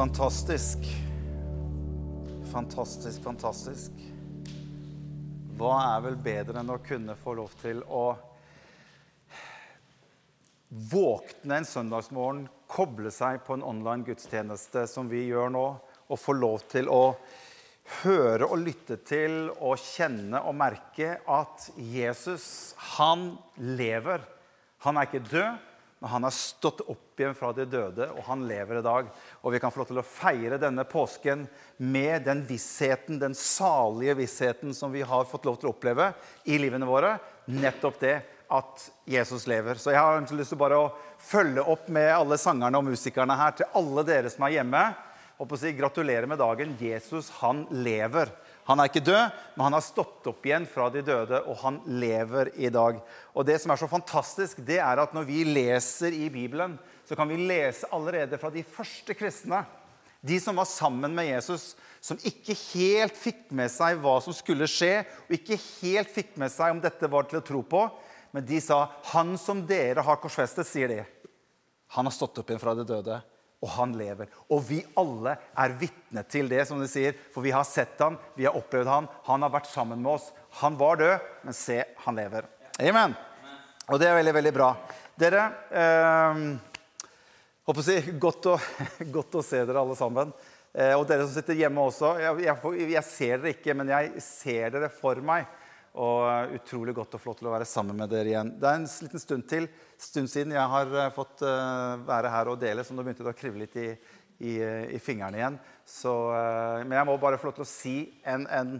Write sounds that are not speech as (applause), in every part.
Fantastisk. Fantastisk, fantastisk. Hva er vel bedre enn å kunne få lov til å våkne en søndagsmorgen, koble seg på en online gudstjeneste som vi gjør nå, og få lov til å høre og lytte til og kjenne og merke at Jesus, han lever. Han er ikke død, men han har stått opp igjen fra de døde, og han lever i dag. Og vi kan få lov til å feire denne påsken med den vissheten, den salige vissheten som vi har fått lov til å oppleve i livene våre. Nettopp det at Jesus lever. Så jeg har lyst til bare å følge opp med alle sangerne og musikerne her til alle dere som er hjemme. Og på å si gratulerer med dagen. Jesus, han lever. Han er ikke død, men han har stått opp igjen fra de døde, og han lever i dag. Og Det som er så fantastisk, det er at når vi leser i Bibelen, så kan vi lese allerede fra de første kristne, de som var sammen med Jesus, som ikke helt fikk med seg hva som skulle skje, og ikke helt fikk med seg om dette var til å tro på, men de sa 'Han som dere har korsfestet', sier de. Han har stått opp igjen fra de døde og han lever. Og vi alle er vitne til det, som de sier. For vi har sett han, vi har opplevd han, han har vært sammen med oss. Han var død, men se, han lever. Amen. Og det er veldig, veldig bra. Dere eh, håper å si, godt å, (laughs) godt å se dere alle sammen. Eh, og dere som sitter hjemme også. Jeg, jeg, jeg ser dere ikke, men jeg ser dere for meg. Og uh, utrolig godt og flott å være sammen med dere igjen. Det er en liten stund til stund siden jeg har uh, fått uh, være her og dele, så nå begynte det å krive litt i, i, i fingrene igjen. Så, men jeg må bare få lov til å si en, en,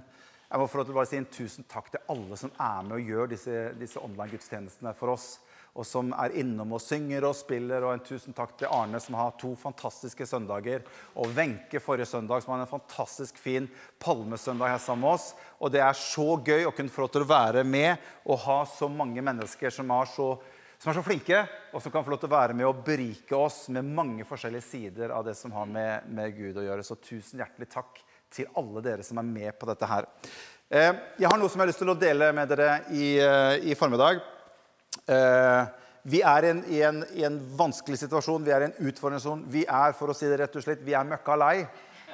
jeg må få lov til å bare si en tusen takk til alle som er med og gjør disse, disse online gudstjenestene for oss og som er innom og synger og spiller. Og en tusen takk til Arne, som har to fantastiske søndager. Og Wenche forrige søndag, som har en fantastisk fin palmesøndag her sammen med oss. Og det er så gøy å kunne få lov til å være med og ha så mange mennesker som er så, som er så flinke, og som kan få lov til å være med og berike oss med mange forskjellige sider av det som har med, med Gud å gjøre. Så tusen hjertelig takk til alle dere som er med på dette her. Eh, jeg har noe som jeg har lyst til å dele med dere i, eh, i formiddag. Eh, vi er en, i, en, i, en, vanskelig situasjon, vi er i en utfordrende sone. Vi er for å si det rett og slett, vi er møkka lei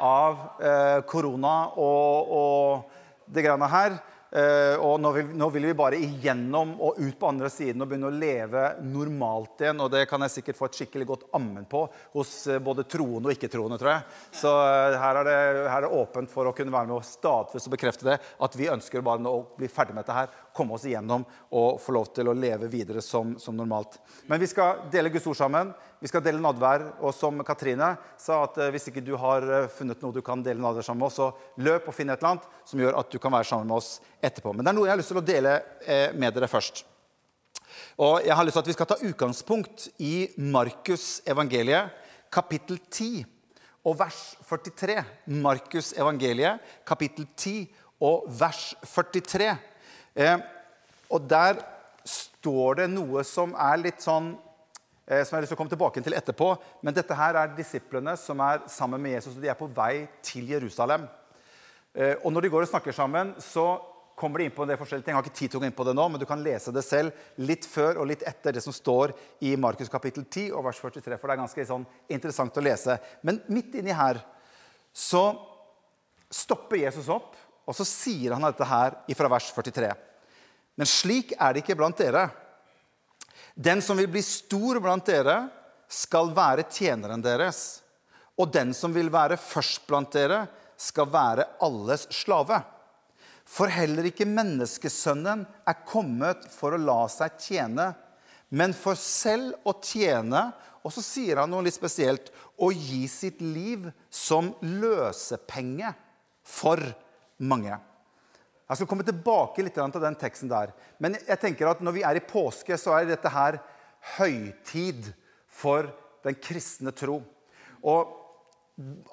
av eh, korona og, og det greiene her. Eh, og nå vil, nå vil, vi bare igjennom og ut på andre siden og begynne å leve normalt igjen. Og det kan jeg sikkert få et skikkelig godt ammen på hos uh, både troende og ikke-troende. tror jeg. Så eh, her, er det, her, er det, åpent for å kunne være med og stadfeste og bekrefte det. At vi ønsker bare å bli ferdig med dette her, komme oss igjennom og få lov til å leve videre som, som normalt. Men vi skal dele Guds ord sammen. Vi skal dele nadvær. Og som Katrine sa, at eh, hvis ikke du har eh, funnet noe du kan dele nadvær sammen med oss, så løp og finn et eller annet som gjør at du kan være sammen med oss etterpå. Men det er noe jeg har lyst til å dele eh, med dere først. Og jeg har lyst til at Vi skal ta utgangspunkt i Markus evangeliet, kapittel 10 og vers 43. Markus evangeliet, kapittel 10 og vers 43. og der står det noe som er litt sånn Eh, som jeg har lyst til å komme tilbake til etterpå. Men dette her er disiplene som er sammen med Jesus, og de er på vei til Jerusalem. Eh, og når de går og snakker sammen, så kommer de inn på en del forskjellige ting. Jeg har ikke tid til å gå inn på det nå, men du kan lese det selv litt før og litt etter det som står i Markus kapittel 10 og vers 43. For det er ganske sånn, interessant å lese. Men midt inni her så stopper Jesus opp, og så sier han dette her fra vers 43. Men slik er det ikke blant dere. Den som vil bli stor blant dere, skal være tjeneren deres. Og den som vil være først blant dere, skal være alles slave. For heller ikke menneskesønnen er kommet for å la seg tjene, men for selv å tjene, og så sier han noe litt spesielt, å gi sitt liv som løsepenge for mange. Jeg skal komme tilbake litt til den teksten der. Men jeg tenker at når vi er i påske, så er dette her høytid for den kristne tro. Og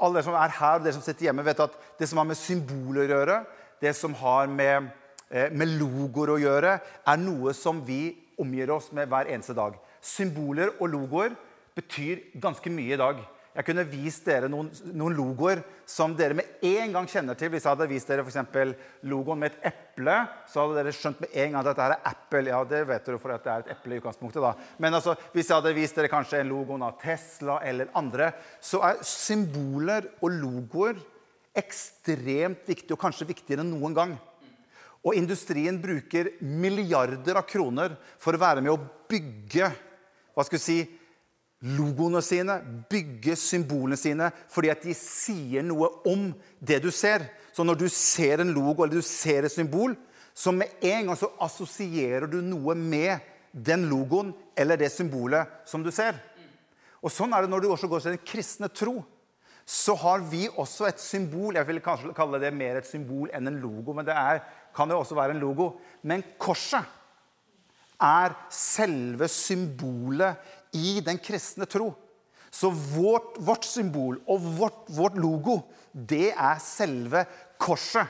alle dere som er her og dere som sitter hjemme, vet at det som har med symboler å gjøre, det som har med, eh, med logoer å gjøre, er noe som vi omgir oss med hver eneste dag. Symboler og logoer betyr ganske mye i dag. Jeg kunne vist dere noen, noen logoer som dere med en gang kjenner til. Hvis jeg hadde vist dere for logoen med et eple, så hadde dere skjønt med en gang at dette her er Apple. Ja, det vet dere for at det er et eple i utgangspunktet. da. Men altså, hvis jeg hadde vist dere kanskje en logoen av Tesla eller andre, så er symboler og logoer ekstremt viktige, og kanskje viktigere enn noen gang. Og industrien bruker milliarder av kroner for å være med å bygge hva skal vi si, logoene sine, bygge symbolene sine, fordi at de sier noe om det du ser. Så når du ser en logo eller du ser et symbol, så med en gang så assosierer du noe med den logoen eller det symbolet som du ser. Og Sånn er det når du også går til den kristne tro. Så har vi også et symbol. Jeg vil kanskje kalle det mer et symbol enn en logo, men det er, kan jo også være en logo. Men korset er selve symbolet i den kristne tro. Så vårt, vårt symbol og vårt, vårt, logo, det er selve korset.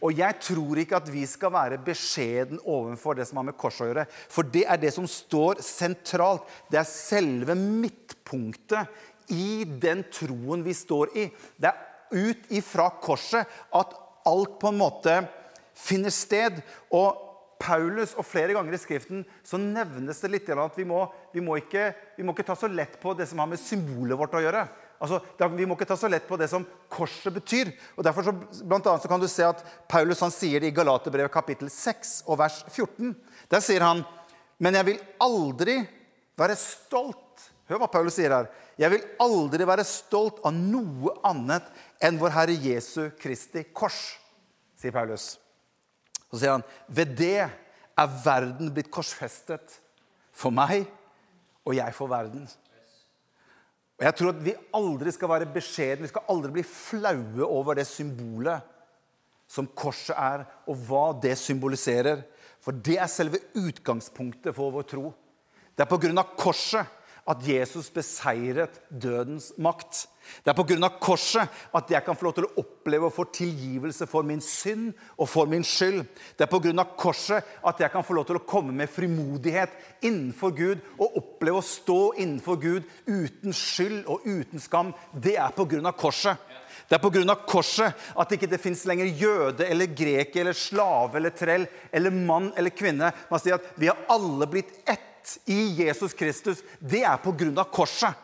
Og jeg tror ikke at vi skal være beskjeden overfor det som har med korset å gjøre. For det er det som står sentralt. Det er selve midtpunktet i den troen vi står i. Det er ut ifra korset at alt på en måte finner sted. Og Paulus og flere ganger i Skriften så nevnes det litt at vi må, vi, må ikke, vi må, ikke, ta så lett på det som har med symbolet vårt å gjøre. Altså, vi må ikke ta så lett på det som korset betyr. Og derfor så, blant annet, så kan du se at Paulus han sier det i Galaterbrevet kapittel 6 og vers 14. Der sier han Men jeg vil aldri være stolt Hør hva Paulus sier her. Jeg vil aldri være stolt av noe annet enn vår Herre Jesu Kristi kors, sier Paulus. Så sier han, ved det er verden blitt korsfestet for meg, og jeg for verden. Og Jeg tror at vi aldri skal være beskjedne, vi skal aldri bli flaue over det symbolet som korset er, og hva det symboliserer. For det er selve utgangspunktet for vår tro. Det er på grunn av korset at Jesus beseiret dødens makt. Det er pga. korset at jeg kan få lov til å oppleve å få tilgivelse for min synd og for min skyld. Det er pga. korset at jeg kan få lov til å komme med frimodighet innenfor Gud og oppleve å stå innenfor Gud uten skyld og uten skam. Det er pga. korset. Det er pga. korset at det ikke fins lenger jøde eller greker eller slave eller trell eller mann eller kvinne. Man sier at vi har alle blitt ett i Jesus Kristus. Det er pga. korset.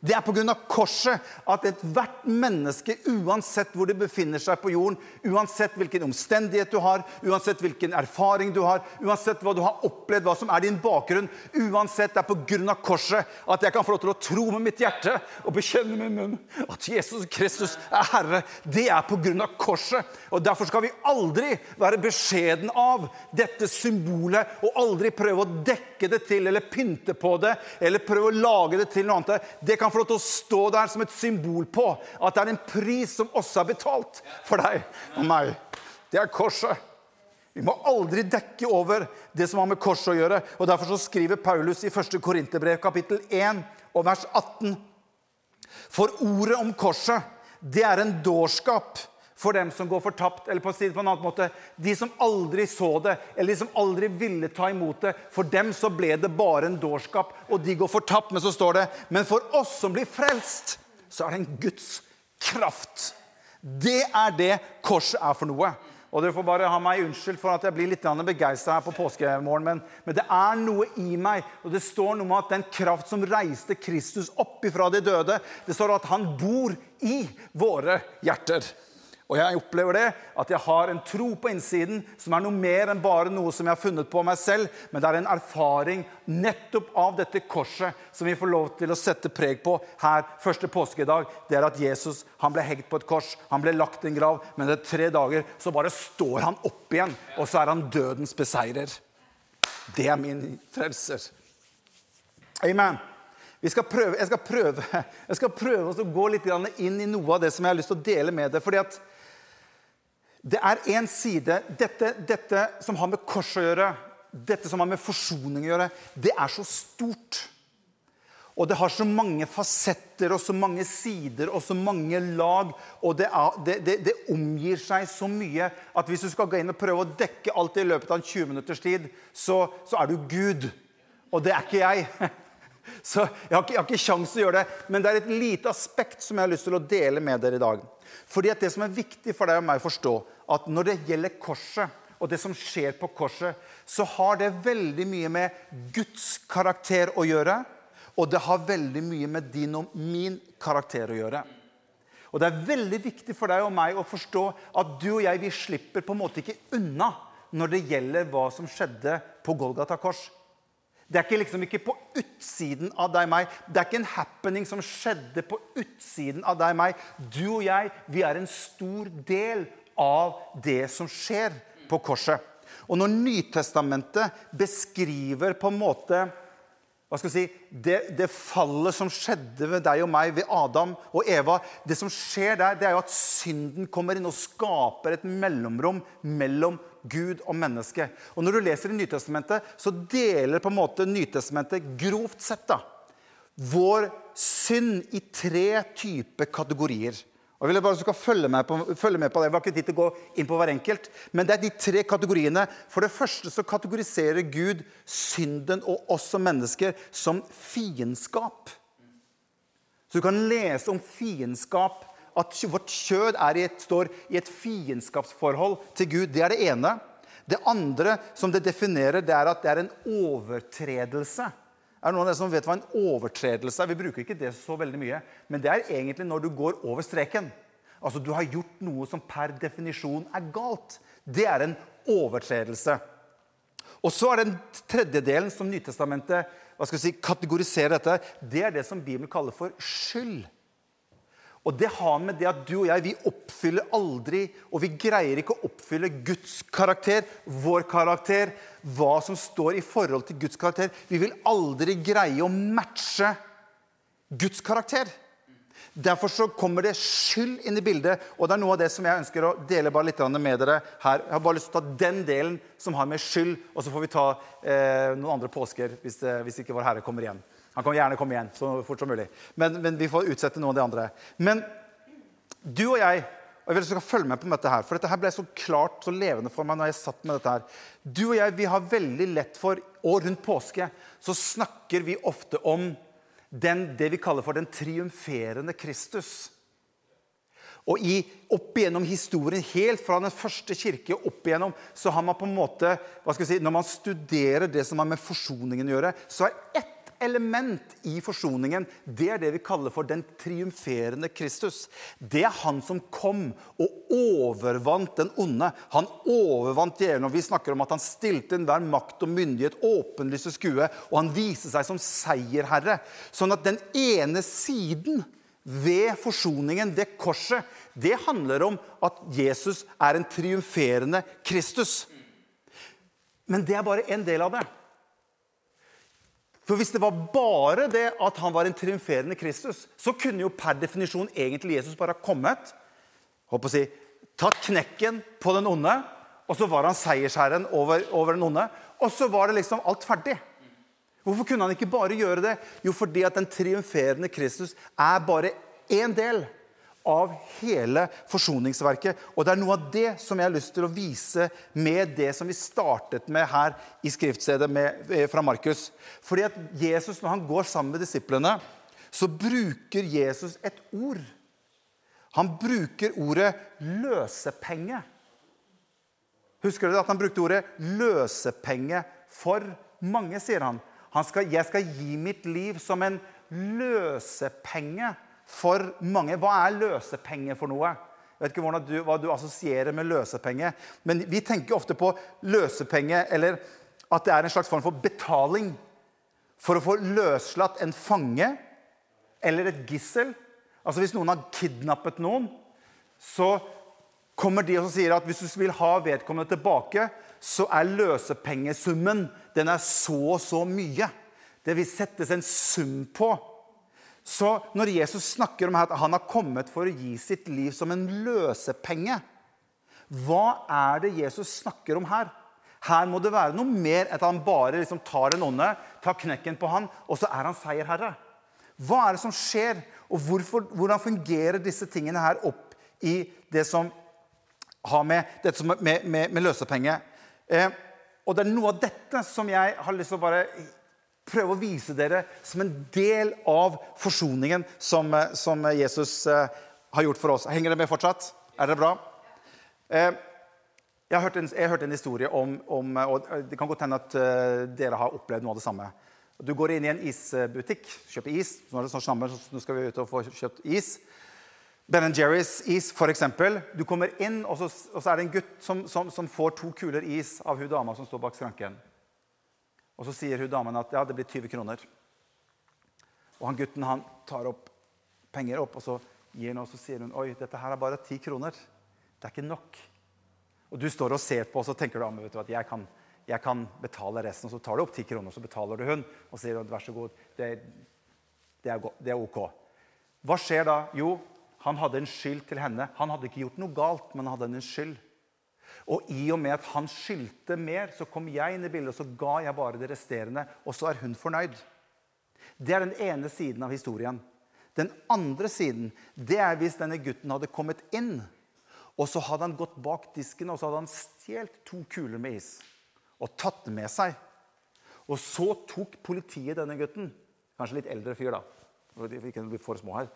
Det er pga. korset at ethvert menneske, uansett hvor det befinner seg på jorden, uansett hvilken omstendighet du har, uansett hvilken erfaring du har, uansett hva du har opplevd, hva som er din bakgrunn, uansett det er pga. korset at jeg kan få lov til å tro med mitt hjerte og bekjenne med munn at Jesus Kristus er Herre. Det er pga. korset. Og Derfor skal vi aldri være beskjeden av dette symbolet og aldri prøve å dekke det til eller pynte på det eller prøve å lage det til noe annet. Det kan kan få lov til å stå der som et symbol på at det er en pris som også er betalt for deg og meg. Det er korset. Vi må aldri dekke over det som har med korset å gjøre. og Derfor så skriver Paulus i 1. Korinterbrev kapittel 1 og vers 18. For ordet om korset, det er en dårskap for dem som går fortapt. Eller på, å si det på en annen måte, de som aldri så det, eller de som aldri ville ta imot det. For dem så ble det bare en dårskap, og de går fortapt. Men så står det Men for oss som blir frelst, så er det en Guds kraft. Det er det korset er for noe. Og Dere får bare ha meg unnskyldt for at jeg blir litt begeistra her på påskemorgen, men, men, det er noe i meg, og det står noe om at den kraft som reiste Kristus opp ifra de døde, det står at han bor i våre hjerter. Og jeg opplever det, at jeg har en tro på innsiden som er noe mer enn bare noe som jeg har funnet på meg selv, men det er en erfaring nettopp av dette korset som vi får lov til å sette preg på her første påskedag. Det er at Jesus han ble hengt på et kors, han ble lagt i en grav, men etter tre dager så bare står han opp igjen, og så er han dødens beseirer. Det er min frelser. Amen. Skal prøve, jeg, skal prøve, (laughs) jeg skal prøve å gå litt inn i noe av det som jeg har lyst til å dele med deg. fordi at det er én side dette, dette, som har med kors å gjøre, dette som har med forsoning å gjøre, det er så stort. Og det har så mange fasetter og så mange sider og så mange lag. Og det, er, det, det, det, omgir seg så mye at hvis du skal gå inn og prøve å dekke alt i løpet av en 20 minutters tid, så, så er du Gud. Og det er ikke jeg. (laughs) Så jeg har ikke, jeg har ikke sjans til å gjøre det. Men det er et lite aspekt som jeg har lyst til å dele med dere i dag. Fordi at det som er viktig for deg og meg å forstå, at når det gjelder korset, og det som skjer på korset, så har det veldig mye med Guds karakter å gjøre. Og det har veldig mye med din og min karakter å gjøre. Og det er veldig viktig for deg og meg å forstå at du og jeg vi slipper på en måte ikke unna når det gjelder hva som skjedde på Golgata kors. Det er ikke liksom ikke på utsiden av deg og meg. Det er ikke en happening som skjedde på utsiden av deg og meg. Du og jeg, vi er en stor del av det som skjer på korset. Og når Nytestamentet beskriver på en måte hva skal jeg si, det, det, fallet som skjedde ved deg og meg, ved Adam og Eva Det som skjer der, det er jo at synden kommer inn og skaper et mellomrom mellom Gud og menneske. Og Når du leser i Nytestamentet, så deler på en måte Nytestamentet grovt sett da, vår synd i tre typer kategorier. Og jeg vil bare du skal følge med, på, følge med på det. Jeg har ikke tid til å gå inn på hver enkelt. Men det er de tre kategoriene. For det første så kategoriserer Gud synden og oss som mennesker som fiendskap. Så du kan lese om fiendskap. At vårt kjød i et, står i et fiendskapsforhold til Gud. Det er det ene. Det andre som det definerer, det er at det er en overtredelse. Er det noen av dere som vet hva en overtredelse er? Vi bruker ikke det så veldig mye. Men det er egentlig når du går over streken. Altså du har gjort noe som per definisjon er galt. Det er en overtredelse. Og så er den tredje delen som Nytestamentet hva skal vi si, kategoriserer dette. Det er det som Bibelen kaller for skyld. Og det har med det at du og jeg vi oppfyller aldri, og vi greier ikke å oppfylle Guds karakter, vår karakter, hva som står i forhold til Guds karakter. Vi vil aldri greie å matche Guds karakter. Derfor så kommer det skyld inn i bildet, og det er noe av det som jeg ønsker å dele bare litt med dere her. Jeg har bare lyst til å ta den delen som har med skyld, og så får vi ta eh, noen andre påsker hvis, eh, hvis ikke Vår Herre kommer igjen. Han kan gjerne komme igjen så fort som mulig. Men, men vi får utsette noen av de andre. Men du og jeg og jeg vil at du skal følge med på dette her, for dette her ble så klart så levende for meg når jeg satt med dette her. Du og jeg vi har veldig lett for Og rundt påske så snakker vi ofte om den, det vi kaller for den triumferende Kristus. Og i, opp igjennom historien, helt fra den første kirke opp igjennom, så har man på en måte hva skal vi si, Når man studerer det som har med forsoningen å gjøre, så er ett element i forsoningen, det er det vi kaller for den triumferende Kristus. Det er han som kom og overvant den onde. Han overvant djevelen. og Vi snakker om at han stilte enhver makt og myndighet åpenlyse skue, og han viste seg som seierherre. Sånn at den ene siden ved forsoningen, ved korset, det handler om at Jesus er en triumferende Kristus. Men det er bare en del av det. For Hvis det var bare det at han var en triumferende Kristus, så kunne jo per definisjon egentlig Jesus bare ha kommet håper å si, tatt knekken på den onde, og så var han seiersherren over, over den onde. Og så var det liksom alt ferdig. Hvorfor kunne han ikke bare gjøre det? Jo, fordi at den triumferende Kristus er bare én del av hele forsoningsverket. Og det er noe av det som jeg har lyst til å vise med det som vi startet med her i skriftstedet med, eh, fra Markus. Fordi at Jesus, når han går sammen med disiplene, så bruker Jesus et ord. Han bruker ordet løsepenge. Husker dere at han brukte ordet løsepenge for mange, sier han. han skal, 'Jeg skal gi mitt liv som en løsepenge' for mange. Hva er løsepenger for noe? Jeg vet ikke du, hva du assosierer med løsepenge. Men vi tenker ofte på løsepenge, eller at det er en slags form for betaling for å få løslatt en fange eller et gissel. Altså Hvis noen har kidnappet noen, så kommer de og sier at hvis du vil ha vedkommende tilbake, så er løsepengesummen den er så og så mye. Det vil settes en sum på. Så når Jesus snakker om at han har kommet for å gi sitt liv som en løsepenge, hva er det Jesus snakker om her? Her må det være noe mer enn at han bare liksom tar den ånde, tar knekken på han, og så er han seierherre. Hva er det som skjer, og hvorfor, hvordan fungerer disse tingene her opp i det som har med, dette som, med, med, med løsepenge? Eh, og det er noe av dette som jeg har lyst til å bare prøve å vise dere som en del av forsoningen som, eh, som Jesus eh, har gjort for oss. Henger dere med fortsatt? Er det bra? Eh, jeg, har en, har hørt en, historie om, om, og Det kan godt hende at dere har opplevd noe av det samme. Du går inn i en isbutikk, kjøper is. Nå er det snart sommer, så nå skal vi ut og få kjøpt is. Ben Jerry's is, f.eks. Du kommer inn, og så, og så, er det en gutt som, som, som får to kuler is av hun dama som står bak skranken. Og så sier hun damen at ja, det blir 20 kroner. Og han gutten han tar opp penger opp, og så gir han, og så sier hun oi, dette her er bare 10 kroner. Det er ikke nok. Og du står og ser på, og så tenker du vet du, at jeg kan, jeg kan betale resten. Og så tar du opp 10 kroner, og så betaler du hun og sier vær så god, det, det, er, det er ok. Hva skjer da? Jo, han hadde en skyld til henne. Han hadde ikke gjort noe galt, men han hadde en skyld. Og i og med at han skyldte mer, så kom jeg inn i bildet og så ga jeg bare det resterende. Og så er hun fornøyd. Det er den ene siden av historien. Den andre siden det er hvis denne gutten hadde kommet inn, og så hadde han gått bak disken og så hadde han stjålet to kuler med is og tatt det med seg. Og så tok politiet denne gutten. Kanskje litt eldre fyr, da. Ikke bli for små her.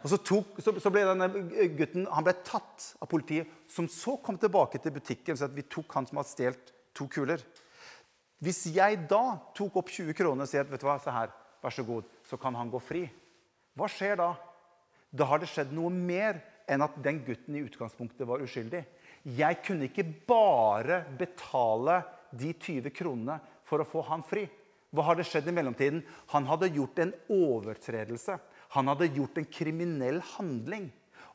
Og så, tok, så, så, ble denne gutten han ble tatt av politiet, som så kom tilbake til butikken og sa at vi tok han som hadde stjålet to kuler. Hvis jeg da tok opp 20 kroner og sier at vet du hva, se her, vær så god, så kan han gå fri, hva skjer da? Da har det skjedd noe mer enn at den gutten i utgangspunktet var uskyldig. Jeg kunne ikke bare betale de 20 kronene for å få han fri. Hva hadde skjedd i mellomtiden? Han hadde gjort en overtredelse. Han hadde gjort en kriminell handling.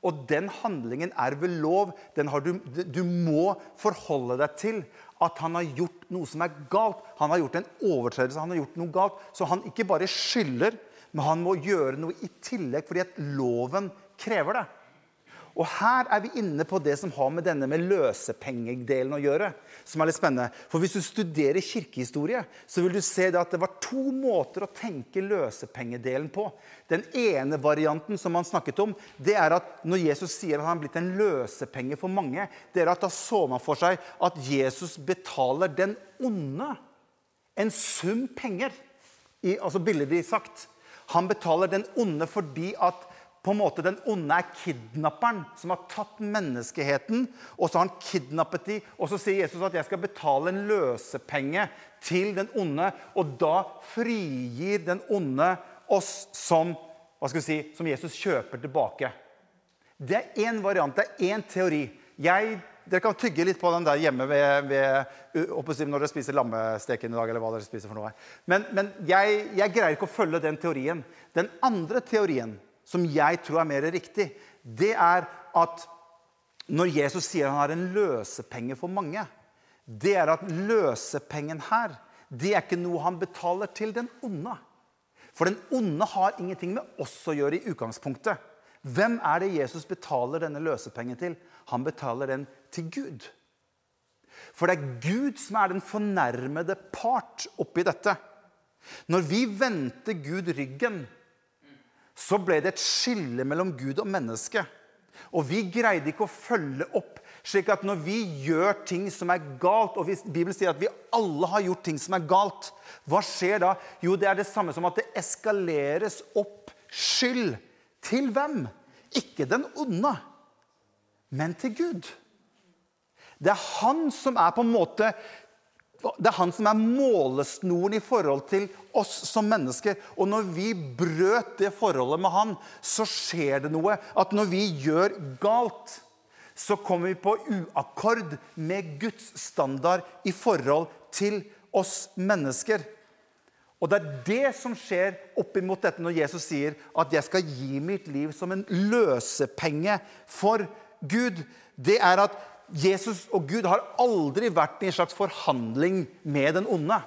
Og den handlingen er ved lov. Du, du, må forholde deg til at han har gjort noe som er galt. Han har gjort en overtredelse, han har gjort noe galt. Så han ikke bare skylder, men han må gjøre noe i tillegg fordi at loven krever det. Og her er vi inne på det som har med denne med løsepengedelen å gjøre. som er litt spennende. For Hvis du studerer kirkehistorie, så vil du se at det var to måter å tenke løsepengedelen på. Den ene varianten som han snakket om, det er at når Jesus sier at han har blitt en løsepenge for mange, det er at da så man for seg at Jesus betaler den onde en sum penger. I, altså billedlig sagt. Han betaler den onde fordi at på en måte Den onde er kidnapperen som har tatt menneskeheten. Og så har han kidnappet dem, og så sier Jesus at jeg skal betale en løsepenge til den onde. Og da frigir den onde oss som, hva skal vi si, som Jesus kjøper tilbake. Det er én variant, det er én teori. Jeg, dere kan tygge litt på den der hjemme ved, ved, når dere spiser lammesteken i dag. eller hva dere spiser for noe. Men, men jeg, jeg greier ikke å følge den teorien. Den andre teorien som jeg tror er mer riktig, det er at når Jesus sier han har en løsepenge for mange, det er at løsepengen her, det er ikke noe han betaler til den onde. For den onde har ingenting med oss å gjøre i utgangspunktet. Hvem er det Jesus betaler denne løsepengen til? Han betaler den til Gud. For det er Gud som er den fornærmede part oppi dette. Når vi vendte Gud ryggen, så ble det et skille mellom Gud og menneske. Og vi greide ikke å følge opp. slik at når vi gjør ting som er galt, og Bibelen sier at vi alle har gjort ting som er galt, hva skjer da? Jo, det er det samme som at det eskaleres opp skyld. Til hvem? Ikke den onde, men til Gud. Det er han som er på en måte det er han som er målesnoren i forhold til oss som mennesker. Og når vi brøt det forholdet med han, så skjer det noe. At når vi gjør galt, så kommer vi på uakkord med Guds standard i forhold til oss mennesker. Og det er det som skjer oppimot dette når Jesus sier at 'jeg skal gi mitt liv som en løsepenge for Gud'. Det er at Jesus og Gud har aldri vært i en slags forhandling med den onde.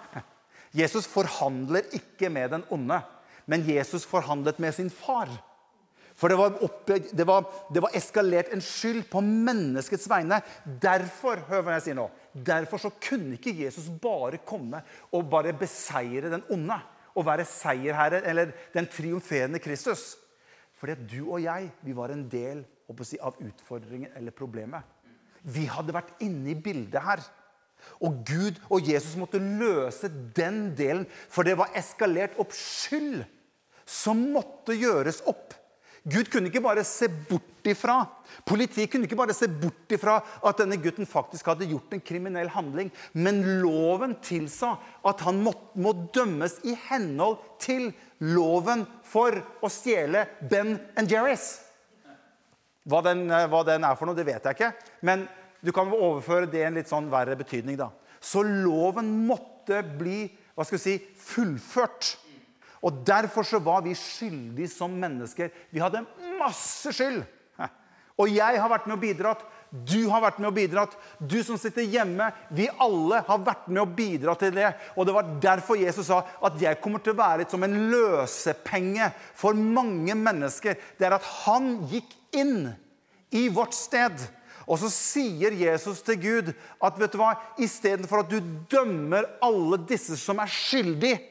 Jesus forhandler ikke med den onde, men Jesus forhandlet med sin far. For det var, oppe, det, var, det var, eskalert en skyld på menneskets vegne. Derfor hør hva jeg sier nå, derfor så kunne ikke Jesus bare komme og bare beseire den onde. Og være seierherre, eller den triumferende Kristus. Fordi at du og jeg vi var en del si, av utfordringen eller problemet. Vi hadde vært inne i bildet her. Og Gud og Jesus måtte løse den delen, for det var eskalert opp skyld som måtte gjøres opp. Gud kunne ikke bare se bort ifra. Politiet kunne ikke bare se bort ifra at denne gutten faktisk hadde gjort en kriminell handling. Men loven tilsa at han må, må dømmes i henhold til loven for å stjele Ben Jerry's. Hva den, hva den er for noe, det vet jeg ikke. Men du kan overføre det i en litt sånn verre betydning. da. Så loven måtte bli hva skal vi si, fullført. Og Derfor så var vi skyldige som mennesker. Vi hadde masse skyld. Og jeg har vært med og bidratt. Du har vært med og bidratt. Du som sitter hjemme. Vi alle har vært med og bidratt til det. Og det var derfor Jesus sa at jeg kommer til å være litt som en løsepenge for mange mennesker. Det er at han gikk inn i vårt sted. Og så sier Jesus til Gud at vet du hva, istedenfor at du dømmer alle disse som er skyldige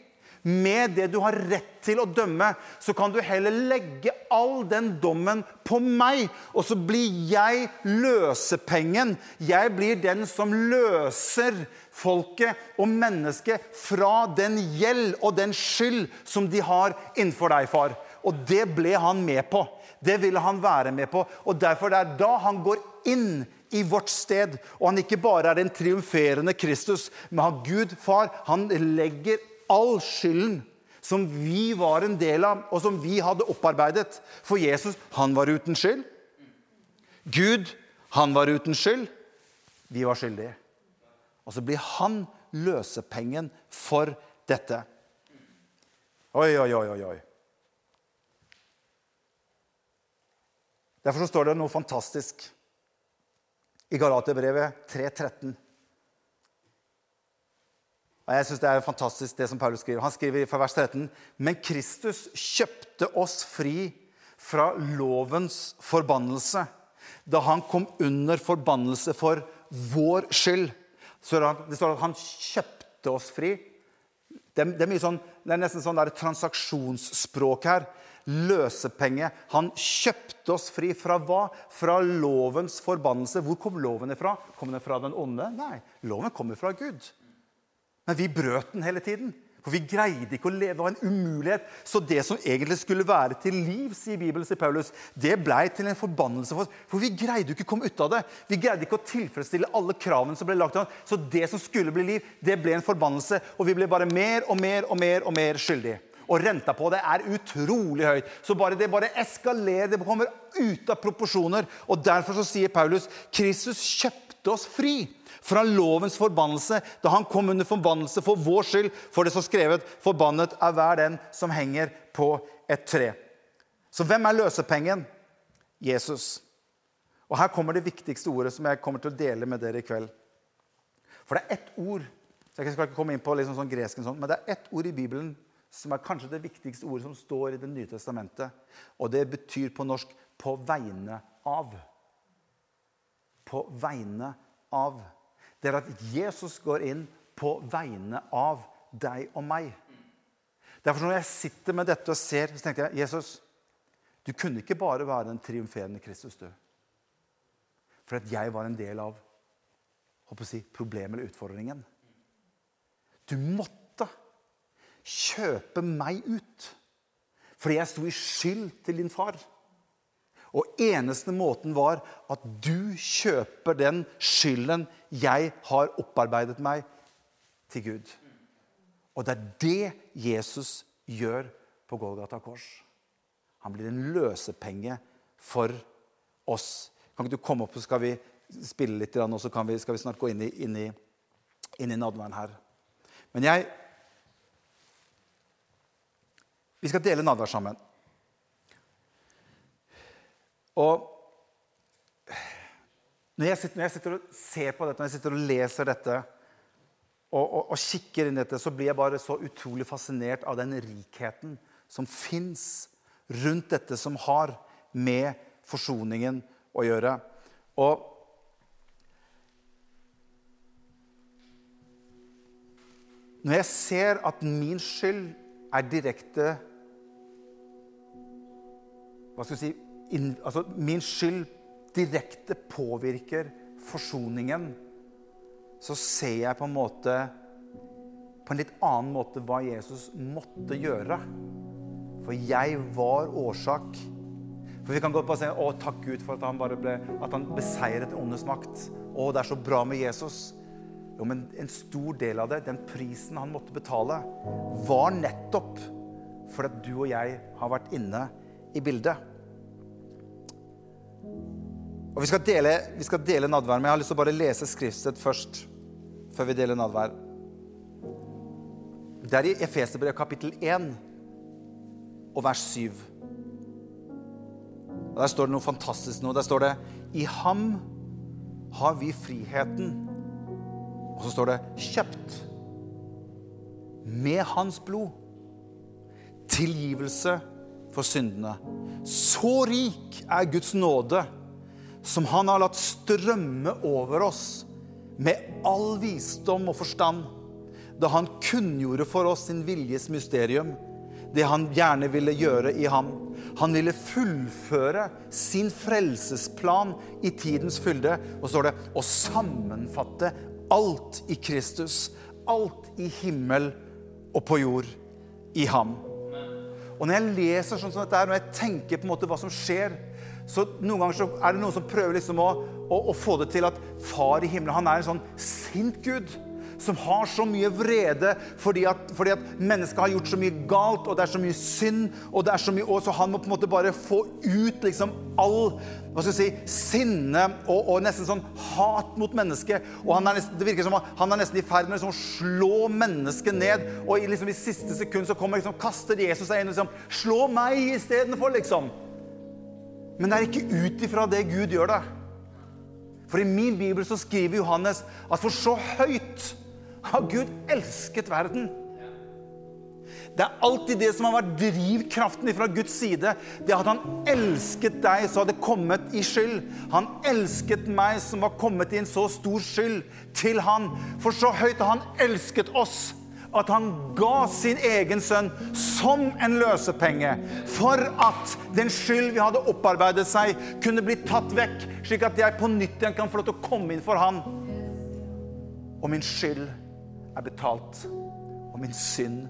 med det du har rett til å dømme, så kan du heller legge all den dommen på meg. Og så blir jeg løsepengen. Jeg blir den som løser folket og mennesket fra den gjeld og den skyld som de har innenfor deg, far. Og det ble han med på. Det ville han være med på. Og derfor det er da han går inn i vårt sted. Og han ikke bare er en triumferende Kristus, men han Gud, far, han legger all skylden som vi var en del av, og som vi hadde opparbeidet. For Jesus, han var uten skyld. Gud, han var uten skyld. Vi var skyldige. Og så blir han løsepengen for dette. Oi, oi, oi, oi. Derfor så står det noe fantastisk i Galaterbrevet 3.13. Og jeg synes Det er fantastisk det som Paulus skriver. Han skriver fra vers 13.: Men Kristus kjøpte oss fri fra lovens forbannelse da han kom under forbannelse for vår skyld. Så det står at han kjøpte oss fri. Det er, det sånn, det er nesten sånn transaksjonsspråk her. Løsepenge. Han kjøpte oss fri fra hva? Fra lovens forbannelse. Hvor kom loven ifra? Kom den fra den onde? Nei, loven kommer fra Gud. Men vi brøt den hele tiden. For vi greide ikke å leve av en umulighet. Så det som egentlig skulle være til liv, sier Bibelen, sier Paulus, det blei til en forbannelse for oss. For vi greide jo ikke å komme ut av det. Vi greide ikke å tilfredsstille alle kravene som ble lagt til oss. Så det som skulle bli liv, det ble en forbannelse. Og vi ble bare mer og mer og mer og mer skyldige. Og renta på det er utrolig høyt. Så bare det bare eskalerer. Det kommer ut av proporsjoner. Og derfor så sier Paulus Kristus kjøpte oss fri fra lovens forbannelse da han kom under forbannelse for vår skyld. For det står skrevet 'Forbannet er hver den som henger på et tre'. Så hvem er løsepengen? Jesus. Og Her kommer det viktigste ordet som jeg kommer til å dele med dere i kveld. For det er ett ord så jeg skal ikke komme inn på liksom sånn gresken, sånn, men det er ett ord i Bibelen som er kanskje det viktigste ordet som står i Det nye testamentet. Og det betyr på norsk 'på vegne av'. På vegne av det er at Jesus går inn på vegne av deg og meg. Derfor Når jeg sitter med dette og ser, så tenkte jeg Jesus, du kunne ikke bare være den triumferende Kristus, du. For at jeg var en del av håper å si, problemet eller utfordringen. Du måtte kjøpe meg ut fordi jeg sto i skyld til din far. Og eneste måten var at du kjøper den skylden jeg har opparbeidet meg, til Gud. Og det er det Jesus gjør på Golgata kors. Han blir en løsepenge for oss. Kan ikke du komme opp, så skal vi spille litt, og så vi, skal vi snart gå inn i, inn i, i nadværen her. Men jeg Vi skal dele nadvær sammen. Og når jeg, sitter, når jeg, sitter, og ser på dette, når jeg sitter og leser dette og, og, og, kikker inn i dette, så blir jeg bare så utrolig fascinert av den rikheten som fins rundt dette som har med forsoningen å gjøre. Og når jeg ser at min skyld er direkte Hva skal vi si in, altså Min skyld direkte påvirker forsoningen, så ser jeg på en måte på en litt annen måte hva Jesus måtte gjøre. For jeg var årsak. For Vi kan godt bare si å, takk Gud for at han, ble, at han beseiret ondets makt. Å, det er så bra med Jesus. Jo, men en stor del av det, den prisen han måtte betale, var nettopp for at du og jeg har vært inne i bildet. Og Vi skal dele, vi skal dele nadvær, men jeg har lyst til å bare lese skriftsted først. Før vi deler nadvær. Det er i Efeserbrevet kapittel 1 og vers 7. Og Der står det noe fantastisk nå. Der står det I ham har vi friheten. Og så står det 'kjøpt' med hans blod. Tilgivelse for syndene. Så rik er Guds nåde, som han har latt strømme over oss med all visdom og forstand, da han kunngjorde for oss sin viljes mysterium det han gjerne ville gjøre i ham. Han ville fullføre sin frelsesplan i tidens fylde. Og står det å sammenfatte alt i Kristus. Alt i himmel og på jord i ham. Og når jeg leser sånn som dette her, når jeg tenker på en måte hva som skjer, så noen ganger så er det noen som prøver liksom å, å, å få det til at far i himmelen han er en sånn sint Gud som har så mye vrede fordi at, fordi at mennesket har gjort så mye galt, og det er så mye synd, og det er så mye, og så han må på en måte bare få ut liksom all hva skal jeg si, sinne og, og nesten sånn hat mot mennesket. Og nesten, det virker som han er nesten i ferd med liksom å slå mennesket ned. Og i, liksom, i siste sekund så kommer liksom, kaster Jesus seg inn og liksom Slå meg istedenfor, liksom. Men det er ikke ut ifra det Gud gjør det. For i min bibel så skriver Johannes at for så høyt har Gud elsket verden. Det er alltid det som har vært drivkraften fra Guds side. Det at han elsket deg som hadde kommet i skyld. Han elsket meg som var kommet i en så stor skyld, til han. For så høyt har han elsket oss at han ga sin egen sønn som en løsepenge for at den skyld vi hadde opparbeidet seg, kunne bli tatt vekk, slik at jeg på nytt igjen kan få lov til å komme inn for han. Og min skyld er betalt, og min synd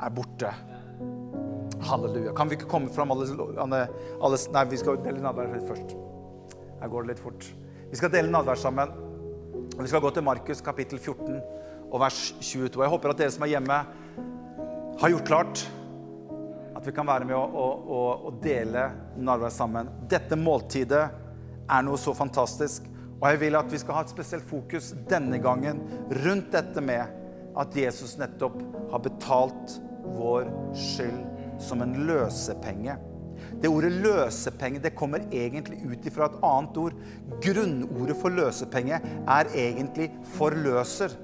er borte. Halleluja. Kan vi ikke komme fram alle, alle, Nei, vi skal dele nadvær først. Her går det litt fort. Vi skal dele nadvær sammen. Vi skal gå til Markus kapittel 14 og vers 22. Jeg håper at dere som er hjemme, har gjort klart at vi kan være med å, å, å dele nadvær sammen. Dette måltidet er noe så fantastisk. Og jeg vil at vi skal ha et spesielt fokus denne gangen rundt dette med at Jesus nettopp har betalt vår skyld som en løsepenge. Det ordet løsepenge det kommer egentlig ut fra et annet ord. Grunnordet for løsepenge er egentlig forløser.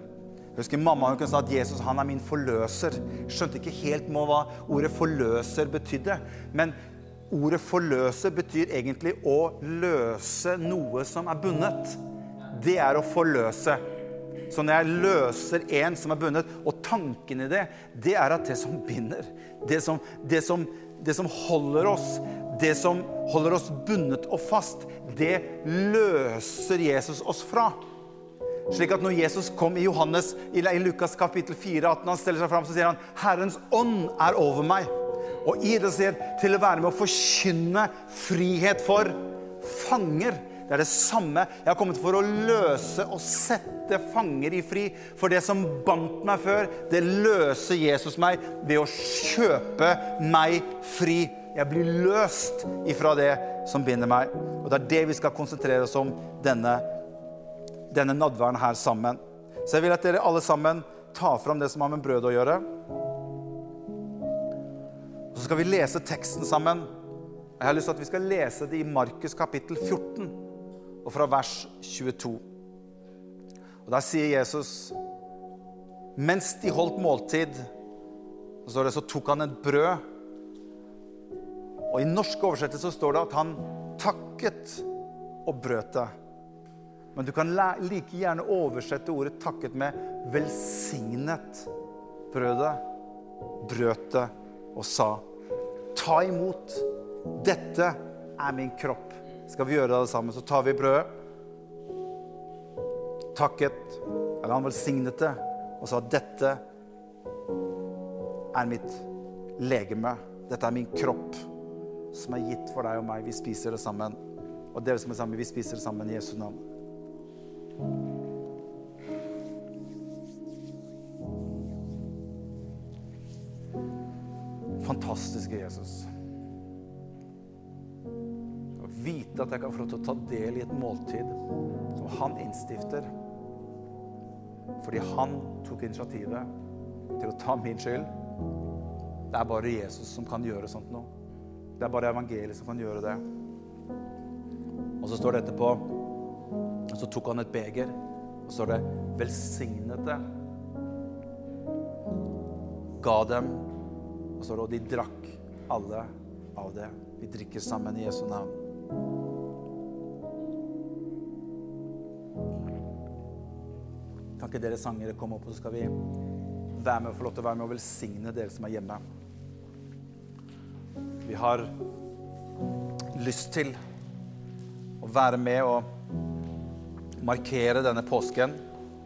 Jeg husker Mamma hun kunne sa at Jesus han er min forløser. Skjønte ikke helt hva ordet forløser betydde. Men Ordet 'forløse' betyr egentlig å løse noe som er bundet. Det er å forløse. Så når jeg løser en som er bundet, og tanken i det, det er at det som binder, det som, det som, det som holder oss, det som holder oss bundet og fast, det løser Jesus oss fra. Slik at når Jesus kom i Johannes i Lukas kapittel 4, 18, han steller seg fram, så sier han 'Herrens ånd er over meg' og idrettsliv til å være med å forkynne frihet for fanger. Det er det samme. Jeg har kommet for å løse og sette fanger i fri. For det som bandt meg før, det løser Jesus meg ved å kjøpe meg fri. Jeg blir løst ifra det som binder meg. Og det er det vi skal konsentrere oss om denne, denne nadværen her sammen. Så jeg vil at dere alle sammen tar fram det som har med brød å gjøre. Så skal vi lese teksten sammen. Jeg har lyst til at vi skal lese det i Markus kapittel 14 og fra vers 22. Og Der sier Jesus Mens de holdt måltid, så, det, så tok han et brød. Og I norsk oversettelse står det at han takket og brøt det. Men du kan like gjerne oversette ordet 'takket' med 'velsignet brødet', brøt det og sa, 'Ta imot. Dette er min kropp.' Skal vi gjøre det sammen, så tar vi brødet. takket, eller han velsignet det og sa dette er mitt legeme. Dette er min kropp som er gitt for deg og meg. Vi spiser det sammen. Og dere som er sammen, vi spiser det sammen i Jesu navn. Fantastiske Jesus. Å vite at jeg kan få lov til å ta del i et måltid som han innstifter. Fordi han tok initiativet til å ta min skyld. Det er bare Jesus som kan gjøre sånt noe. Det er bare evangeliet som kan gjøre det. Og så står det etterpå så tok han et beger, og så står det 'velsignet det'. Ga dem, og så står de drakk alle av det'. Vi drikker sammen i Jesu navn. Kan ikke dere sangere komme opp, og så skal vi være med og få lov til å være med og velsigne dere som er hjemme. Vi har lyst til å være med og markere denne påsken.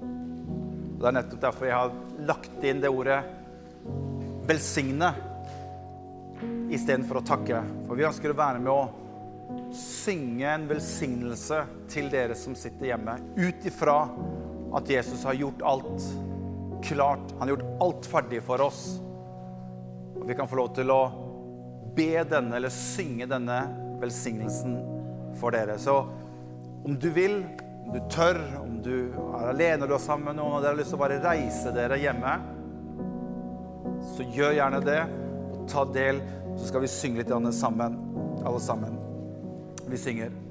Og Det er nettopp derfor jeg har lagt inn det ordet 'velsigne' istedenfor å takke. For vi ønsker å være med å synge en velsignelse til dere som sitter hjemme, ut ifra at Jesus har gjort alt klart. Han har gjort alt ferdig for oss. Og vi kan få lov til å be denne, eller synge denne velsignelsen for dere. Så om du vil, om du tør, om du er alene og du er sammen med noen, og dere har lyst til å bare reise dere hjemme, så gjør gjerne det. Og ta del, så skal vi synge litt sammen, alle sammen. Vi synger.